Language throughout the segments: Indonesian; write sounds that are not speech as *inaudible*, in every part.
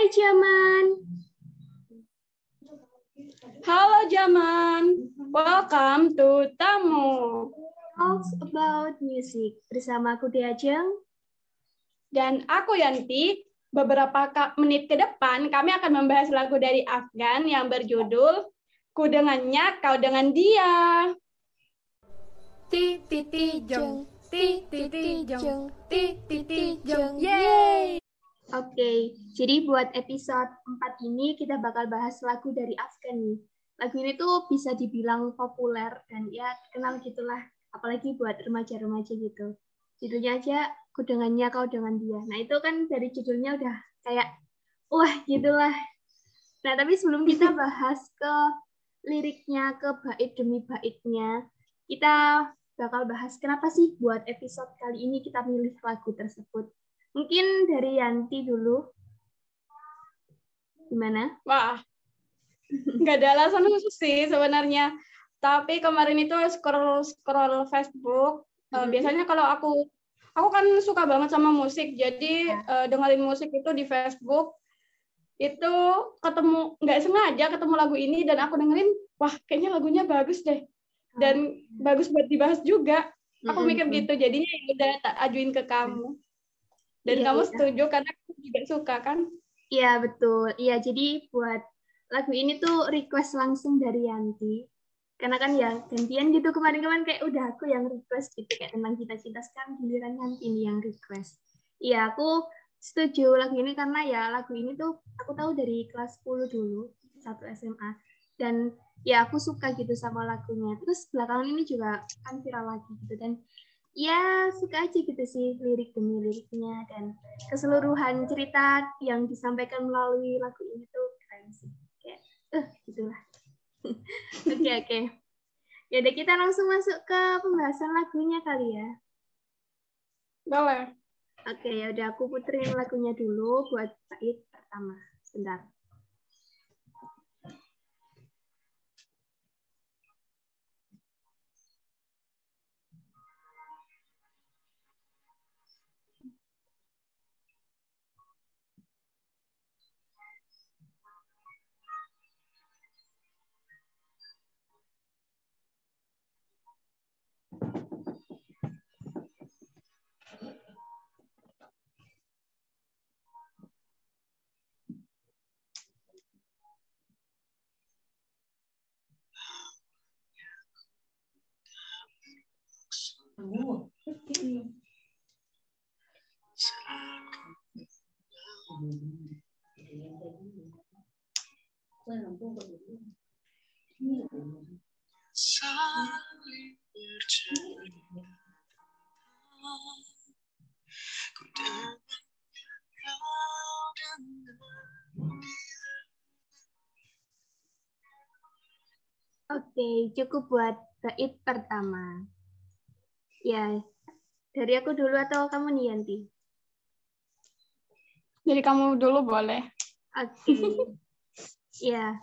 Hai Jaman. Halo Jaman, welcome to Tamu. Talks about music bersama aku Diajeng. Dan aku Yanti, beberapa menit ke depan kami akan membahas lagu dari Afgan yang berjudul Ku dengannya, kau dengan dia. Ti ti ti jong, ti ti ti jong, ti ti ti jong, yeay! Oke, jadi buat episode 4 ini kita bakal bahas lagu dari Afgan nih. Lagu ini tuh bisa dibilang populer dan ya kenal gitulah, apalagi buat remaja-remaja gitu. Judulnya aja Ku dengannya kau dengan dia. Nah itu kan dari judulnya udah kayak wah gitulah. Nah tapi sebelum kita *laughs* bahas ke liriknya, ke bait demi baitnya, kita bakal bahas kenapa sih buat episode kali ini kita milih lagu tersebut. Mungkin dari Yanti dulu. Gimana? Wah, nggak ada alasan khusus sih sebenarnya. Tapi kemarin itu scroll scroll Facebook. Uh, biasanya kalau aku aku kan suka banget sama musik, jadi uh, dengerin musik itu di Facebook itu ketemu nggak sengaja ketemu lagu ini dan aku dengerin wah kayaknya lagunya bagus deh dan bagus buat dibahas juga aku mikir gitu jadinya ya udah tak ajuin ke kamu dan iya, kamu iya. setuju karena aku juga suka kan? Iya betul. Iya jadi buat lagu ini tuh request langsung dari Yanti. Karena kan ya gantian gitu kemarin-kemarin kayak udah aku yang request gitu kayak tentang cita-cita. Sekarang giliran Yanti ini yang request. Iya aku setuju lagu ini karena ya lagu ini tuh aku tahu dari kelas 10 dulu satu SMA dan ya aku suka gitu sama lagunya. Terus belakangan ini juga kan viral lagi gitu. Dan ya suka aja gitu sih lirik demi liriknya dan keseluruhan cerita yang disampaikan melalui lagu ini tuh keren sih kayak eh uh, gitulah *laughs* oke oke okay, okay. ya udah kita langsung masuk ke pembahasan lagunya kali ya boleh Oke, ya udah aku puterin lagunya dulu buat bait pertama. Sebentar. Cukup buat bait pertama. Ya, dari aku dulu atau kamu nih Yanti? Dari kamu dulu boleh. Oke. Okay. *laughs* ya.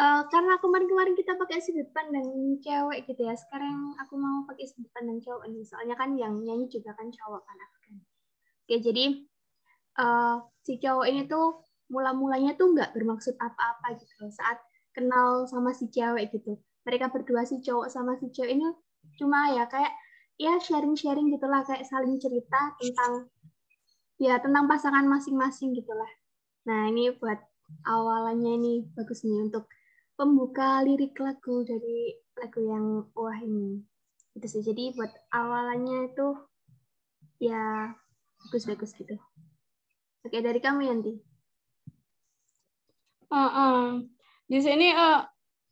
Uh, karena kemarin-kemarin kita pakai sudut pandang cewek gitu ya. Sekarang aku mau pakai sudut pandang cowok nih. Soalnya kan yang nyanyi juga kan cowok kan kan. Oke, jadi uh, si cowok ini tuh mula-mulanya tuh nggak bermaksud apa-apa gitu saat kenal sama si cewek gitu. Mereka berdua si cowok sama si cewek ini cuma ya kayak ya sharing-sharing gitulah kayak saling cerita tentang ya tentang pasangan masing-masing gitulah. Nah ini buat awalannya ini bagus nih untuk pembuka lirik lagu dari lagu yang wah ini itu sih. Jadi buat awalannya itu ya bagus-bagus gitu. Oke dari kamu Yanti. Uh, uh. Di sini uh,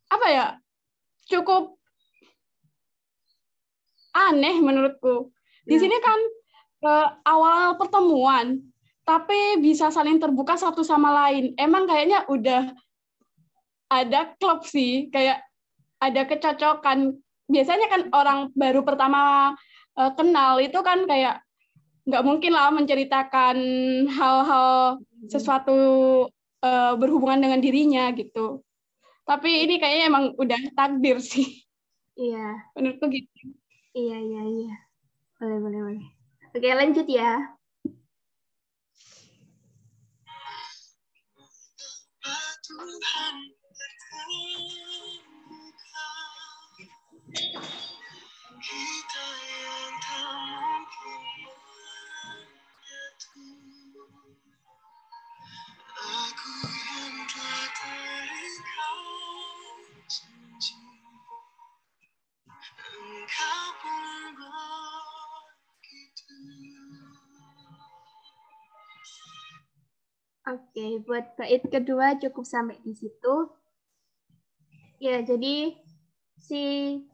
apa ya cukup aneh menurutku. Di ya. sini kan uh, awal pertemuan, tapi bisa saling terbuka satu sama lain. Emang kayaknya udah ada klub sih, kayak ada kecocokan. Biasanya kan orang baru pertama uh, kenal itu kan kayak nggak mungkin lah menceritakan hal-hal sesuatu uh, berhubungan dengan dirinya gitu. Tapi ini kayaknya emang udah takdir sih. Iya. Menurutku gitu. Iya, iya, iya. Boleh, boleh, boleh. Oke, lanjut ya. Tuhan Oke, okay, buat bait kedua cukup sampai di situ. Ya, jadi si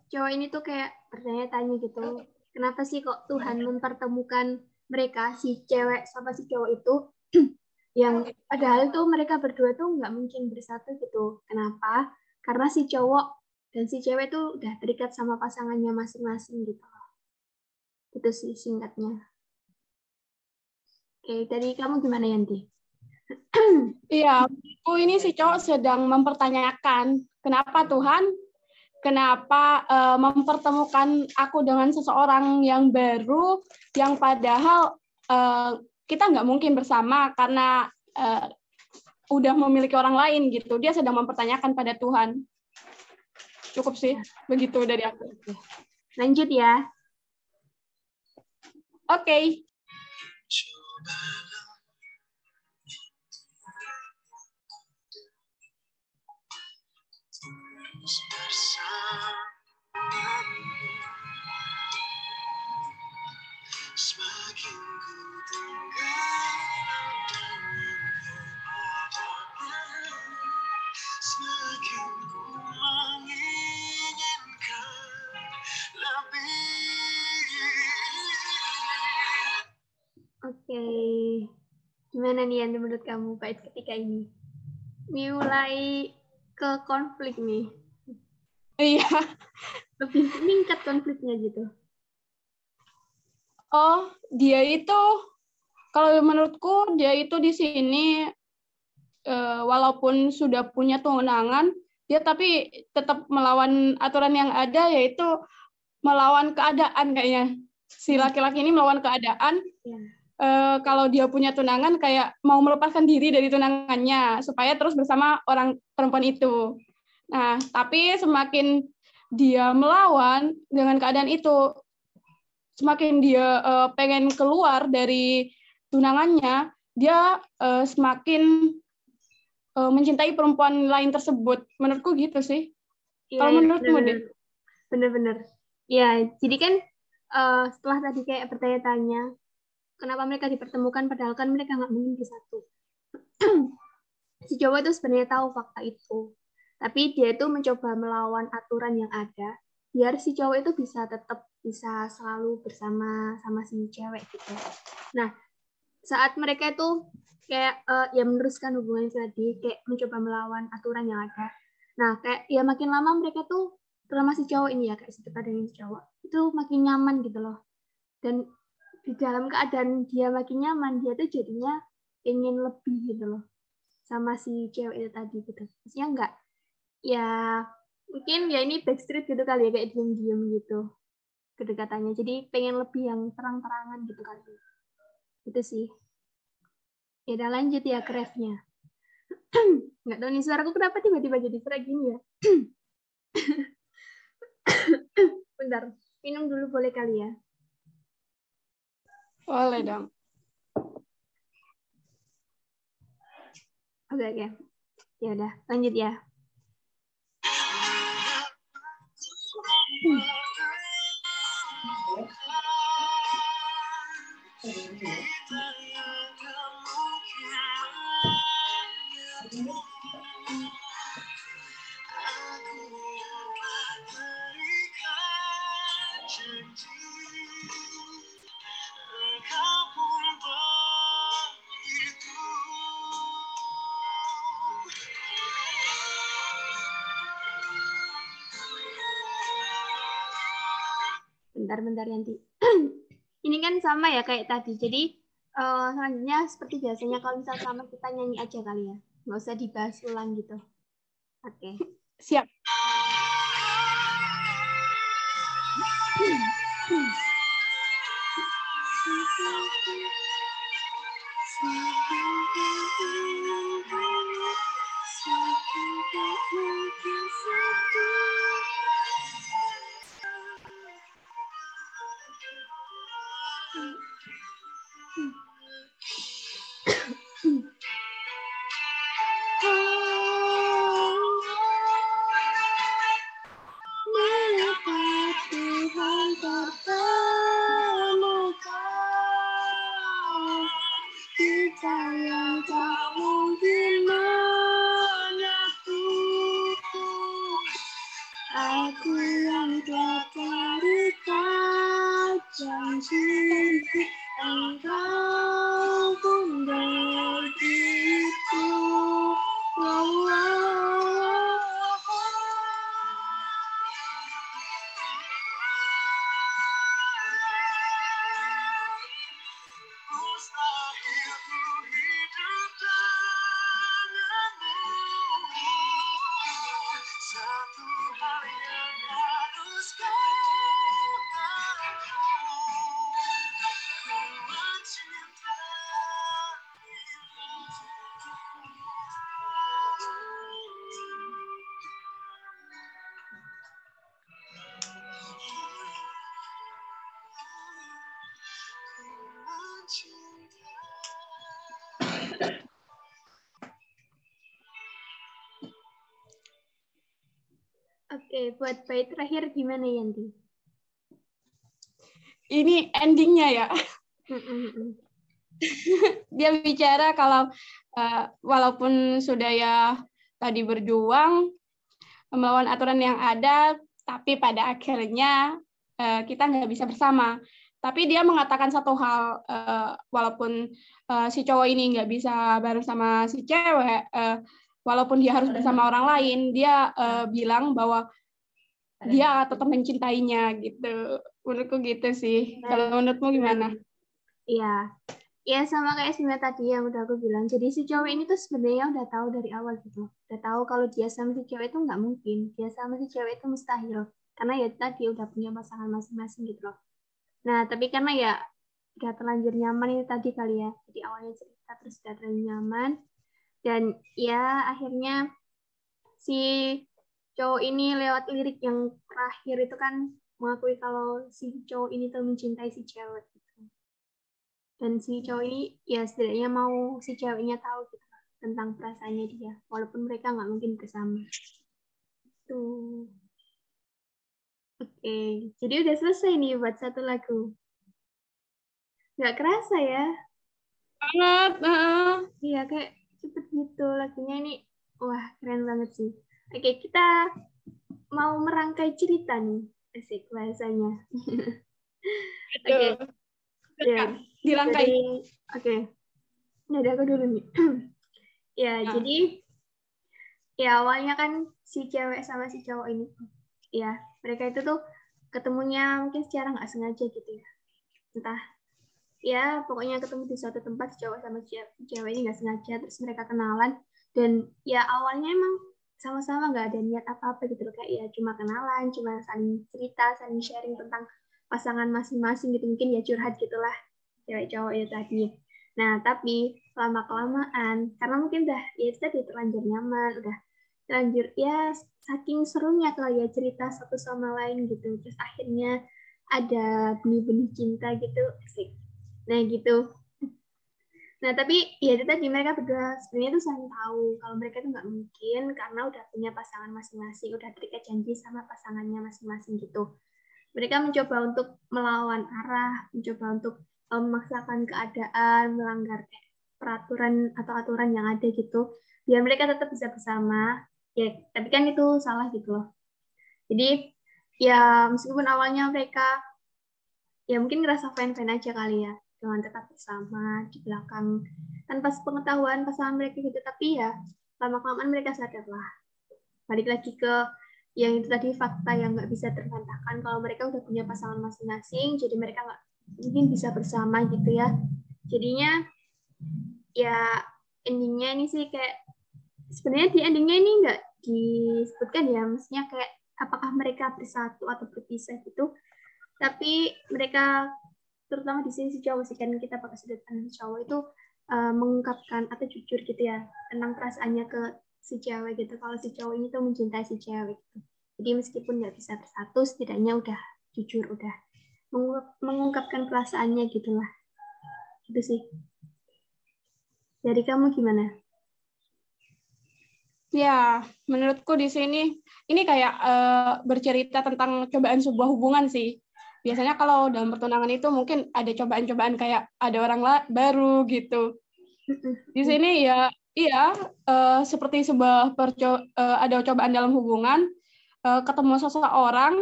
cowok ini tuh kayak bertanya-tanya gitu, kenapa sih kok Tuhan mempertemukan mereka si cewek sama si cowok itu *clears throat* yang padahal tuh mereka berdua tuh nggak mungkin bersatu gitu. Kenapa? Karena si cowok dan si cewek tuh udah terikat sama pasangannya masing-masing gitu. Itu sih singkatnya. Oke, tadi kamu gimana Yanti? *clears throat* Iya, aku ini si cowok sedang mempertanyakan kenapa Tuhan, kenapa uh, mempertemukan aku dengan seseorang yang baru, yang padahal uh, kita nggak mungkin bersama karena uh, udah memiliki orang lain gitu. Dia sedang mempertanyakan pada Tuhan. Cukup sih, begitu dari aku. Lanjut ya. Oke. Okay. Gimana nih yang menurut kamu bait ketika ini? Mulai ke konflik nih. Iya. *laughs* Lebih meningkat konfliknya gitu. Oh, dia itu kalau menurutku dia itu di sini eh, walaupun sudah punya tunangan, dia tapi tetap melawan aturan yang ada yaitu melawan keadaan kayaknya. Si laki-laki ini melawan keadaan. Ya uh, kalau dia punya tunangan kayak mau melepaskan diri dari tunangannya supaya terus bersama orang perempuan itu. Nah, tapi semakin dia melawan dengan keadaan itu, semakin dia uh, pengen keluar dari tunangannya, dia uh, semakin uh, mencintai perempuan lain tersebut. Menurutku gitu sih. Ya, Kalau menurutmu deh? Bener-bener. Ya, jadi kan uh, setelah tadi kayak bertanya-tanya, kenapa mereka dipertemukan padahal kan mereka nggak mungkin bersatu *clears throat* si Jawa itu sebenarnya tahu fakta itu. Tapi dia itu mencoba melawan aturan yang ada biar si cowok itu bisa tetap bisa selalu bersama sama si cewek gitu. Nah saat mereka itu kayak uh, ya meneruskan hubungan tadi kayak mencoba melawan aturan yang ada. Nah kayak ya makin lama mereka tuh terutama si cowok ini ya kayak si dengan si cowok itu makin nyaman gitu loh. Dan di dalam keadaan dia makin nyaman dia tuh jadinya ingin lebih gitu loh sama si cewek itu tadi gitu. Maksudnya enggak ya mungkin ya ini backstreet gitu kali ya kayak diem-diem gitu kedekatannya. Jadi pengen lebih yang terang-terangan gitu kali. Itu sih. Ya udah lanjut ya ke refnya. *clears throat* Nggak tahu nih suaraku kenapa tiba-tiba jadi serak gini ya? *clears throat* Bentar minum dulu boleh kali ya boleh dong. Oke, oke. Ya udah, lanjut ya. Hmm. bentar Yanti. *clears throat* ini kan sama ya kayak tadi. Jadi uh, selanjutnya seperti biasanya kalau misalnya sama kita nyanyi aja kali ya. Nggak usah dibahas ulang gitu. Oke. Okay. Siap. Thank *clears throat* you. Oke, buat bait terakhir gimana Yanti? Ini endingnya ya. *laughs* Dia bicara kalau eh, walaupun sudah ya tadi berjuang melawan aturan yang ada, tapi pada akhirnya eh, kita nggak bisa bersama. Tapi dia mengatakan satu hal, eh, walaupun eh, si cowok ini nggak bisa bareng sama si cewek, eh, walaupun dia harus bersama orang lain, dia eh, bilang bahwa dia tetap mencintainya gitu. Menurutku gitu sih. Kalau menurutmu gimana? Iya. Ya sama kayak sebenarnya tadi yang udah aku bilang. Jadi si cowok ini tuh sebenarnya udah tahu dari awal gitu. Udah tahu kalau dia sama si cewek itu nggak mungkin. Dia sama si cewek itu mustahil. Karena ya tadi udah punya pasangan masing-masing gitu loh. Nah, tapi karena ya udah terlanjur nyaman ini tadi kali ya. Jadi awalnya cerita terus udah terlanjur nyaman. Dan ya akhirnya si cowok ini lewat lirik yang terakhir itu kan mengakui kalau si cowok ini tuh mencintai si cewek gitu. Dan si cowok ini ya setidaknya mau si ceweknya tahu gitu tentang perasaannya dia, walaupun mereka nggak mungkin bersama. Tuh. Oke, jadi udah selesai nih buat satu lagu. Nggak kerasa ya? Banget. Iya, kayak cepet gitu lagunya ini. Wah, keren banget sih. Oke, kita mau merangkai cerita nih. Asik bahasanya. *laughs* Oke. Ya, Dirangkai. oke. Nah, dari aku dulu nih. *clears throat* ya, Nah. jadi ya awalnya kan si cewek sama si cowok ini, ya mereka itu tuh ketemunya mungkin secara nggak sengaja gitu ya. Entah, ya pokoknya ketemu di suatu tempat cowok sama cewek ini nggak sengaja, terus mereka kenalan dan ya awalnya emang sama-sama nggak ada niat apa-apa gitu loh kayak ya cuma kenalan, cuma saling cerita, saling sharing tentang pasangan masing-masing gitu mungkin ya curhat gitulah cewek cowok itu tadi. Nah tapi lama kelamaan karena mungkin udah ya itu tadi terlanjur nyaman, udah terlanjur ya saking serunya kali ya cerita satu sama lain gitu. Terus akhirnya ada benih-benih cinta gitu, asik. Nah gitu. Nah tapi ya itu tadi mereka berdua sebenarnya tuh saling tahu kalau mereka tuh nggak mungkin karena udah punya pasangan masing-masing, udah terikat janji sama pasangannya masing-masing gitu mereka mencoba untuk melawan arah, mencoba untuk eh, memaksakan keadaan, melanggar peraturan atau aturan yang ada gitu, biar mereka tetap bisa bersama. Ya, tapi kan itu salah gitu loh. Jadi ya meskipun awalnya mereka ya mungkin ngerasa fine-fine aja kali ya dengan tetap bersama di belakang tanpa pengetahuan pasangan mereka gitu, tapi ya lama kelamaan mereka sadar lah. Balik lagi ke yang itu tadi fakta yang nggak bisa terbantahkan kalau mereka udah punya pasangan masing-masing jadi mereka nggak mungkin bisa bersama gitu ya jadinya ya endingnya ini sih kayak sebenarnya di endingnya ini nggak disebutkan ya maksudnya kayak apakah mereka bersatu atau berpisah gitu. Tapi mereka terutama di sini si sih kan kita pakai sudut pandang cowok itu uh, mengungkapkan atau jujur gitu ya tentang perasaannya ke si cewek gitu. Kalau si cowok ini tuh mencintai si cewek gitu. Jadi meskipun nggak bisa bersatu setidaknya udah jujur udah mengungkap- mengungkapkan perasaannya gitulah gitu sih. Dari kamu gimana Ya, menurutku di sini ini kayak eh, bercerita tentang cobaan sebuah hubungan sih. Biasanya kalau dalam pertunangan itu mungkin ada cobaan-cobaan kayak ada orang baru gitu. Di sini ya iya eh, seperti sebuah perco- eh, ada cobaan dalam hubungan eh, ketemu seseorang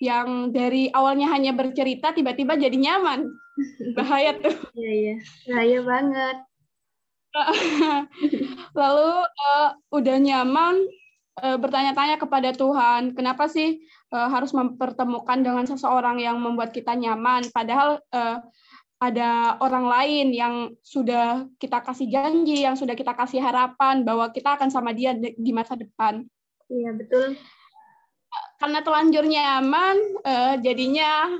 yang dari awalnya hanya bercerita tiba-tiba jadi nyaman. *laughs* Bahaya tuh. Iya, iya. Bahaya banget. *laughs* Lalu eh, udah nyaman eh, bertanya-tanya kepada Tuhan, kenapa sih eh, harus mempertemukan dengan seseorang yang membuat kita nyaman padahal eh, ada orang lain yang sudah kita kasih janji, yang sudah kita kasih harapan bahwa kita akan sama dia di masa depan. Iya, betul. Karena telanjur nyaman, eh, jadinya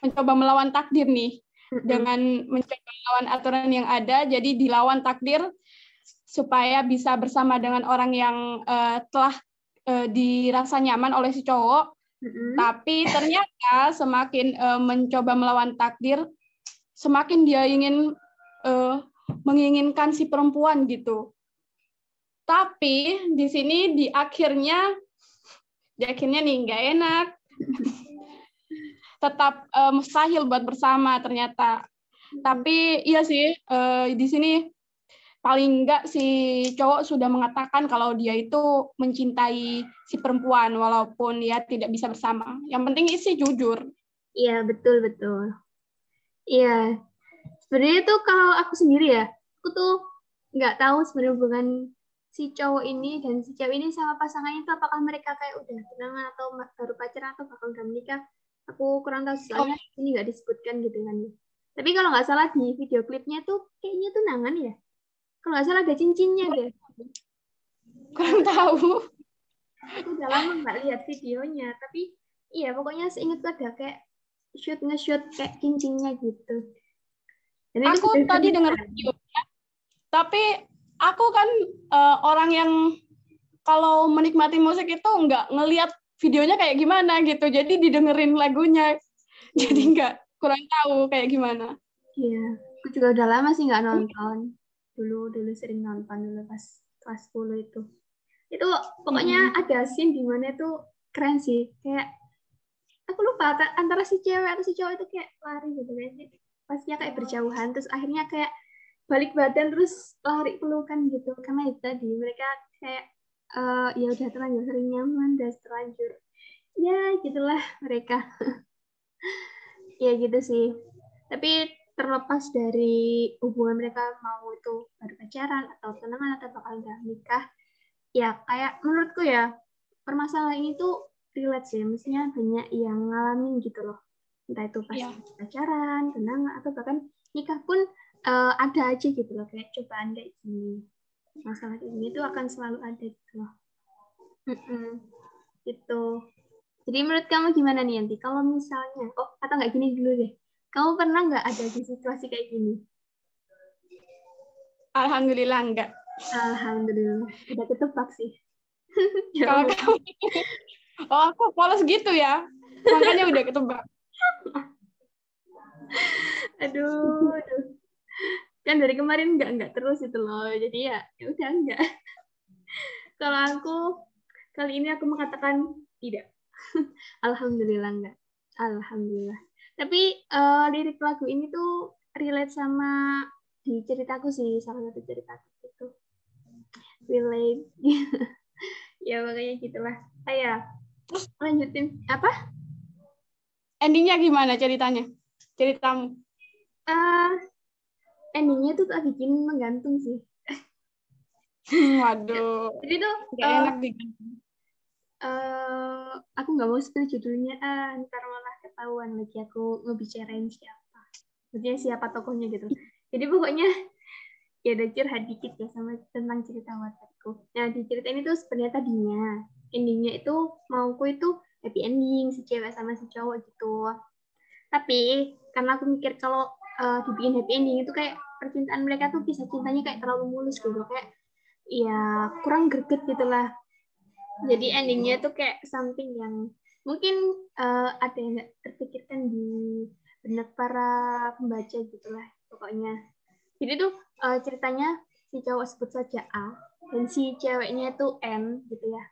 mencoba melawan takdir nih dengan mencoba melawan aturan yang ada, jadi dilawan takdir supaya bisa bersama dengan orang yang eh, telah eh, dirasa nyaman oleh si cowok. Mm-mm. Tapi ternyata semakin eh, mencoba melawan takdir, semakin dia ingin eh, menginginkan si perempuan gitu. Tapi di sini di akhirnya, di akhirnya nih nggak enak. *laughs* Tetap eh, mustahil buat bersama ternyata. Tapi iya sih eh, di sini paling enggak si cowok sudah mengatakan kalau dia itu mencintai si perempuan walaupun dia tidak bisa bersama. Yang penting isi jujur. Iya, betul, betul. Iya. Sebenarnya tuh kalau aku sendiri ya, aku tuh nggak tahu sebenarnya hubungan si cowok ini dan si cewek ini sama pasangannya itu apakah mereka kayak udah tunangan atau baru pacaran atau bakal udah menikah. Aku kurang tahu sih, soalnya ini nggak disebutkan gitu kan. Tapi kalau nggak salah di video klipnya tuh kayaknya tunangan ya. Kalau nggak salah ada cincinnya deh. Kurang tahu. Aku udah lama nggak lihat videonya, tapi iya pokoknya seingatku ada kayak shoot nge-shoot kayak cincinnya gitu. Dan Aku tadi dengar videonya, tapi aku kan eh, orang yang kalau menikmati musik itu nggak ngelihat videonya kayak gimana gitu. Jadi didengerin lagunya. Jadi nggak kurang tahu kayak gimana. Iya, aku juga udah lama sih nggak nonton. Dulu dulu sering nonton dulu pas kelas 10 itu. Itu pokoknya ada scene di mana itu keren sih. Kayak aku lupa ta- antara si cewek atau si cowok itu kayak lari gitu kan. Pastinya kayak berjauhan terus akhirnya kayak balik badan terus lari pelukan gitu. Karena itu tadi mereka kayak eh, ya udah terlanjur sering nyaman dan terlanjur ya gitulah mereka. *laughs* ya gitu sih. Tapi terlepas dari hubungan mereka mau itu baru pacaran atau tunangan atau bakal udah nikah ya kayak menurutku ya permasalahan ini tuh relate sih maksudnya banyak yang ngalamin gitu loh. Entah itu pas Iya. pacaran tunangan atau bahkan nikah pun eh, ada aja gitu loh kayak cobaan kayak gini. Masalah kayak gini tuh akan selalu ada gitu loh. Mm-mm. gitu. Jadi menurut kamu gimana nih nanti kalau misalnya oh atau nggak gini dulu deh kamu pernah nggak ada di situasi kayak gini? Alhamdulillah enggak. Alhamdulillah, udah ketebak sih. *laughs* Ya Kalau kamu, oh aku polos gitu ya. Makanya udah ketebak. aduh, aduh. Kan dari kemarin nggak nggak terus itu loh, jadi ya ya udah enggak. Kalau aku kali ini aku mengatakan tidak. *laughs* Alhamdulillah enggak. Alhamdulillah. Tapi eh, lirik lagu ini tuh relate sama di ceritaku sih, salah satu ceritaku itu. Relate. *laughs* ya makanya gitulah. Terus lanjutin apa? Endingnya gimana ceritanya? Ceritamu. eh endingnya tuh tak bikin menggantung sih. *laughs* Waduh. Jadi tuh Gak eh, enak nih. eh, aku nggak mau spill judulnya, ah, ntar malah ketahuan lagi aku ngebicarain siapa. Maksudnya siapa tokohnya gitu. Jadi pokoknya ya ada curhat dikit ya sama tentang cerita watakku. Nah di cerita ini tuh sebenarnya tadinya endingnya itu mauku itu happy ending si cewek sama si cowok gitu. Tapi karena aku mikir kalau eh, dibikin happy ending itu kayak percintaan mereka tuh kisah cintanya kayak terlalu mulus gitu kayak ya kurang greget gitu lah. Jadi endingnya tuh kayak something yang mungkin eh, ada yang nggak terpikirkan di benak para pembaca gitu lah pokoknya. Jadi tuh eh, ceritanya si cowok sebut saja A dan si ceweknya itu N gitu ya.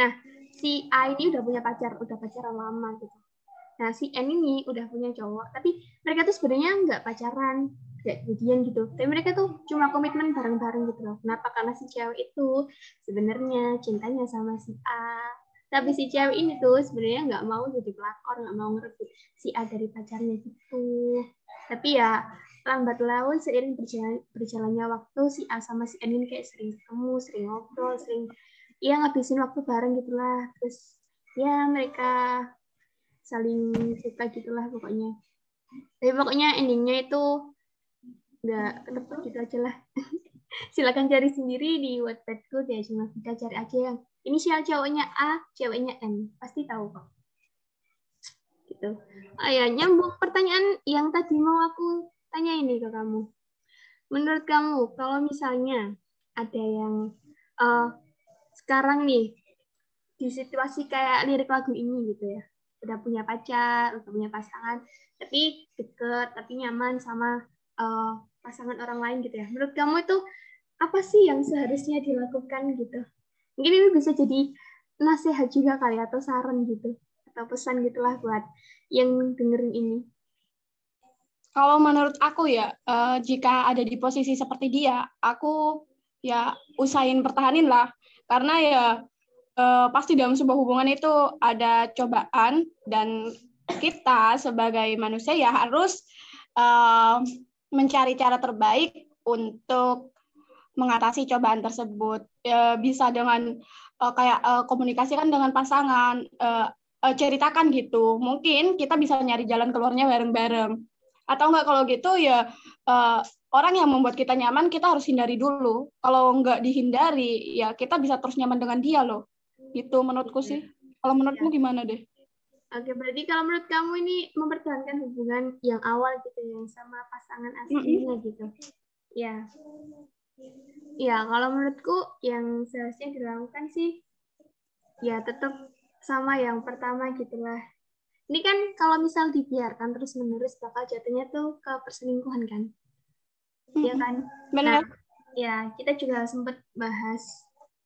Nah si A ini udah punya pacar, udah pacaran lama gitu. Nah si N ini udah punya cowok, tapi mereka tuh sebenarnya nggak pacaran, gak jadian gitu tapi mereka tuh cuma komitmen bareng-bareng gitu loh kenapa karena si cewek itu sebenarnya cintanya sama si A tapi si cewek ini tuh sebenarnya nggak mau jadi pelakor nggak mau ngerebut si A dari pacarnya gitu. Tapi ya lambat laun seiring berjalan berjalannya waktu si A sama si N kayak sering ketemu sering ngobrol sering ya ngabisin waktu bareng gitulah. Terus ya mereka saling suka gitulah pokoknya. Tapi pokoknya endingnya itu nggak ketebak gitu aja lah. *laughs* Silakan cari sendiri di Wattpadku ya cuma kita cari aja yang inisial cowoknya A ceweknya N. Pasti tahu kok. Gitu. Oh ya nyambung. Pertanyaan yang tadi mau aku tanya ini ke kamu. Menurut kamu kalau misalnya ada yang uh, sekarang nih di situasi kayak lirik lagu ini gitu ya. Udah punya pacar udah punya pasangan tapi deket tapi nyaman sama uh, pasangan orang lain gitu ya. Menurut kamu itu apa sih yang seharusnya dilakukan gitu mungkin ini bisa jadi nasihat juga kali atau saran gitu atau pesan gitulah buat yang dengerin ini. Kalau menurut aku ya uh, jika ada di posisi seperti dia aku ya usahain pertahanin lah. Karena ya uh, pasti dalam sebuah hubungan itu ada cobaan dan kita sebagai manusia ya harus uh, mencari cara terbaik untuk mengatasi cobaan tersebut. Uh, bisa dengan uh, kayak uh, komunikasikan dengan pasangan, uh, uh, ceritakan gitu. Mungkin kita bisa nyari jalan keluarnya bareng-bareng. Atau enggak kalau gitu ya uh, orang yang membuat kita nyaman kita harus hindari dulu. Kalau enggak dihindari ya kita bisa terus nyaman dengan dia loh. Gitu menurutku sih. Kalau menurutmu gimana deh? Oke, berarti kalau menurut kamu ini mempertahankan hubungan yang awal gitu yang sama pasangan aslinya mm -hmm. gitu. Ya. Ya, kalau menurutku yang seharusnya dilakukan sih ya tetap sama yang pertama gitulah. Ini kan kalau misal dibiarkan terus menerus bakal jatuhnya tuh ke perselingkuhan kan. Iya kan? Benar. Nah, ya, kita juga sempat bahas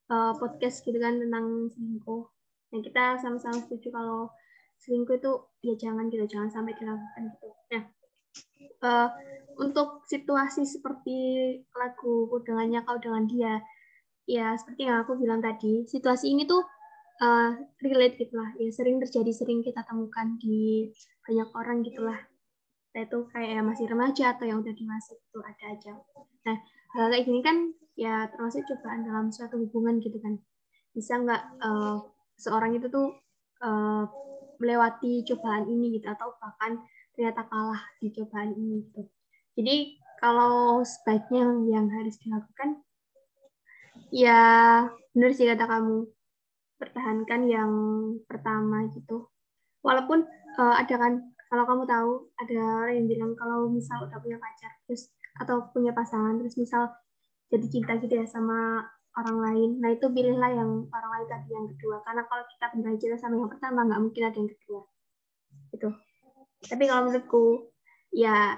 uh, podcast gitu kan tentang selingkuh. Nah, kita sama-sama setuju kalau selingkuh itu ya jangan gitu jangan sampai dilakukan gitu nah uh, untuk situasi seperti lagu dengannya kau dengan dia. Ya seperti yang aku bilang tadi situasi ini tuh uh, relate gitu lah. Ya sering terjadi sering kita temukan di banyak orang gitulah nah, itu kayak masih remaja atau yang udah dewasa itu ada aja. Nah hal kayak gini kan ya termasuk cobaan dalam suatu hubungan gitu kan. Bisa nggak uh, seorang itu tuh uh, melewati cobaan ini gitu atau bahkan ternyata kalah di cobaan ini gitu. Jadi kalau sebaiknya yang harus dilakukan ya benar sih kata kamu pertahankan yang pertama gitu. Walaupun uh, ada kan kalau kamu tahu ada orang yang bilang kalau misal udah punya pacar terus atau punya pasangan terus misal jadi cinta gitu ya sama orang lain. Nah itu pilihlah yang orang lain tadi yang kedua. Karena kalau kita belajar sama yang pertama nggak mungkin ada yang kedua. Itu. Tapi kalau menurutku ya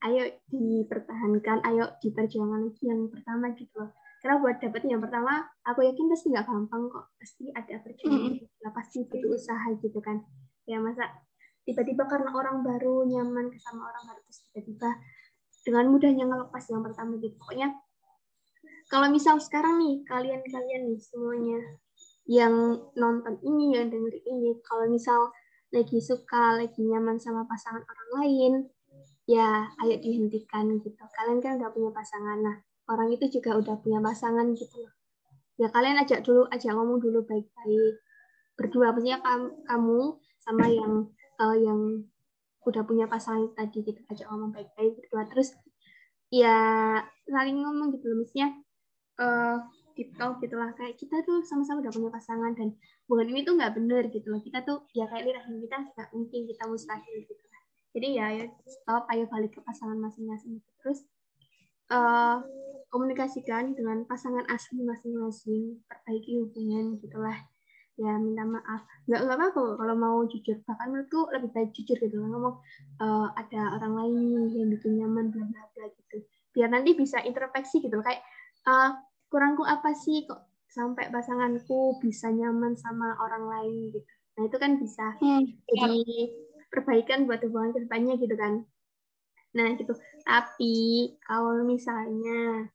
ayo dipertahankan, ayo diperjuangkan lagi yang pertama gitu loh. Karena buat dapet yang pertama, aku yakin pasti nggak gampang kok. Pasti ada perjuangan, mm -hmm. pasti butuh usaha gitu kan. Ya masa tiba-tiba karena orang baru nyaman sama orang baru terus tiba-tiba dengan mudahnya ngelepas yang pertama gitu. Pokoknya kalau misal sekarang nih kalian-kalian nih semuanya yang nonton ini yang denger ini kalau misal lagi suka lagi nyaman sama pasangan orang lain ya ayo dihentikan gitu. Kalian kan udah punya pasangan. Nah orang itu juga udah punya pasangan gitu ya kalian ajak dulu ajak ngomong dulu baik-baik. Berdua maksudnya kamu sama yang uh, yang udah punya pasangan tadi gitu. Ajak ngomong baik-baik berdua. Terus ya saling ngomong gitu loh. Misalnya uh, deep gitu lah. Kayak kita tuh sama-sama udah punya pasangan dan hubungan ini tuh nggak bener gitu loh. Kita tuh ya kayak lirahin kita nggak mungkin kita mustahil gitu jadi ya ya stop ayo balik ke pasangan masing-masing. Terus uh, komunikasikan dengan pasangan asli masing-masing perbaiki hubungan gitulah. Ya minta maaf. Nggak nggak apa-apa kalau mau jujur. Bahkan menurutku lebih baik jujur gitu ngomong uh, ada orang lain yang bikin nyaman bla bla bla gitu. Biar nanti bisa introspeksi gitu kayak uh, kurangku apa sih kok sampai pasanganku bisa nyaman sama orang lain gitu. Nah itu kan bisa hmm, jadi perbaikan buat hubungan ke depannya gitu kan. Nah, gitu. Tapi kalau misalnya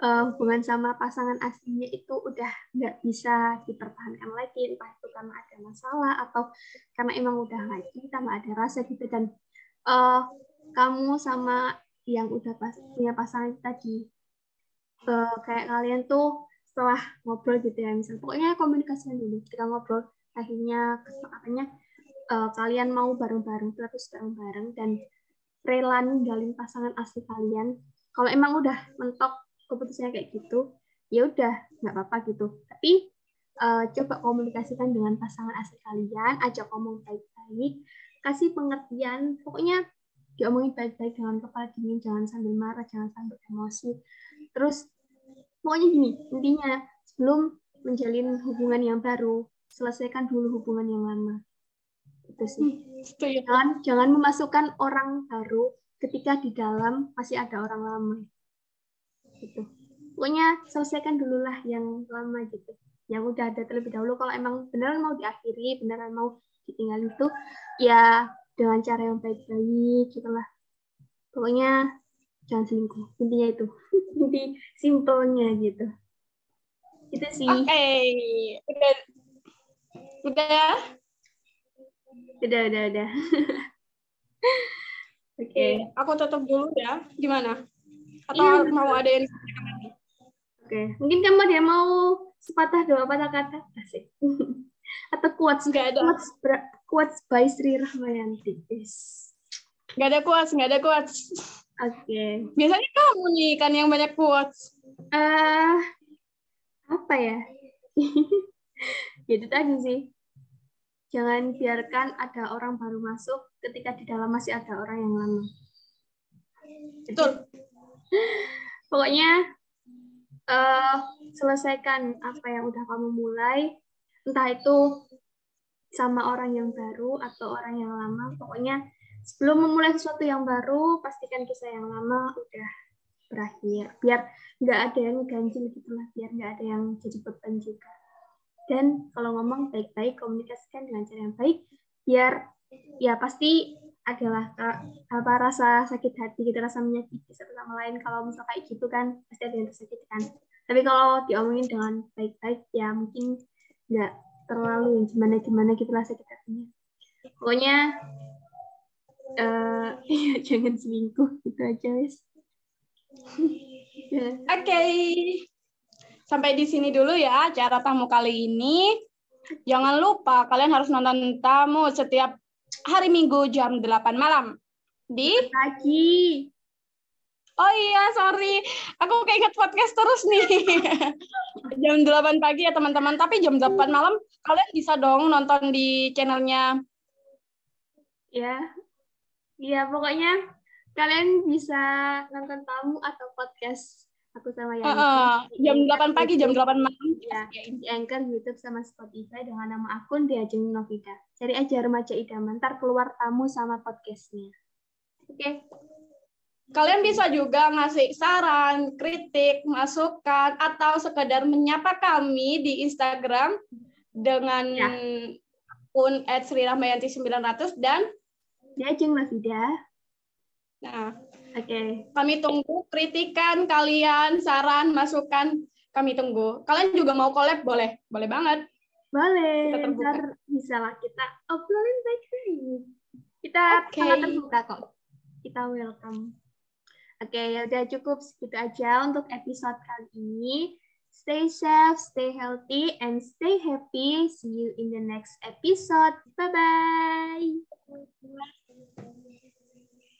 eh, hubungan sama pasangan aslinya itu udah nggak bisa dipertahankan lagi, entah itu karena ada masalah atau karena emang udah lagi tambah ada rasa gitu dan eh, kamu sama yang udah pas, punya pasangan tadi eh, kayak kalian tuh setelah ngobrol gitu ya misal pokoknya komunikasikan dulu ketika ngobrol akhirnya kesepakatannya eh, kalian mau bareng-bareng terus bareng-bareng dan rela ninggalin pasangan asli kalian. Kalau emang udah mentok keputusannya kayak gitu ya udah nggak apa-apa gitu. Tapi eh, coba komunikasikan dengan pasangan asli kalian ajak ngomong baik-baik kasih pengertian. Pokoknya diomongin baik-baik dengan kepala dingin jangan sambil marah jangan sambil emosi. Terus pokoknya gini intinya sebelum menjalin hubungan yang baru selesaikan dulu hubungan yang lama itu sih. Setuju. jangan jangan memasukkan orang baru ketika di dalam masih ada orang lama. Gitu. Pokoknya selesaikan dulu lah yang lama gitu. Yang udah ada terlebih dahulu. Kalau emang beneran mau diakhiri beneran mau ditinggal itu ya dengan cara yang baik-baik gitulah pokoknya jangan selingkuh. Intinya itu. *laughs* Inti simpelnya gitu. Itu sih. Oke, udah, udah. Udah udah udah *laughs* oke Oke, aku tutup dulu ya. Gimana? Atau Iya, betul. mau ada yang Oke, mungkin kamu ada yang mau sepatah dua patah kata asik *laughs* atau quotes nggak ada? quotes by Sri Rahmayanti yes. Nggak ada quotes, nggak ada quotes. Oke, Biasanya kamu nih kan yang banyak quotes. eh apa ya? *laughs* Itu tadi sih. Jangan biarkan ada orang baru masuk ketika di dalam masih ada orang yang lama. Betul. *laughs* Pokoknya eh selesaikan apa yang udah kamu mulai, entah itu sama orang yang baru atau orang yang lama. Pokoknya sebelum memulai sesuatu yang baru, pastikan kisah yang lama udah berakhir. Biar nggak ada yang ganjil gitu lah, biar nggak ada yang jadi beban juga. Dan kalau ngomong baik-baik, komunikasikan dengan cara yang baik, biar ya pasti adalah apa rasa sakit hati gitu rasa menyakiti satu sama lain. Kalau misal kayak gitu kan pasti ada yang tersakiti kan. Tapi kalau diomongin dengan baik-baik ya mungkin nggak terlalu gimana gimana gitu lah sakit hatinya. Pokoknya eh *laughs* ya jangan selingkuh gitu aja wes. *laughs* Ya. Oke. Sampai di sini dulu ya acara tamu kali ini. Jangan lupa kalian harus nonton tamu setiap hari Minggu jam 8 malam. Di lagi Oh iya, sorry. Aku keinget podcast terus nih. *laughs* jam 8 pagi ya teman-teman. Tapi jam 8 malam kalian bisa dong nonton di channelnya. ya ya pokoknya kalian bisa nonton tamu atau podcast aku sama yang eh, jam 8 pagi, jam 8 malam. ya di Anchor, YouTube sama Spotify dengan nama akun Diajeng Novida. Cari aja remaja idaman, ntar keluar tamu sama podcastnya. Oke, Kalian bisa juga ngasih saran, kritik, masukan, atau sekedar menyapa kami di Instagram dengan Ya. akun @srirahmayanti900 dan Diajeng Novida. nah, Oke, kami tunggu kritikan kalian, saran, masukan, kami tunggu. Kalian juga mau collab boleh, boleh banget. boleh. Kita terbuka. Ntar bisa lah kita obrolin baik-baik. Kita Oke. sangat terbuka kok. Kita welcome. Oke, ya udah cukup segitu aja untuk episode kali ini. Stay safe, stay healthy, and stay happy. See you in the next episode. Bye-bye.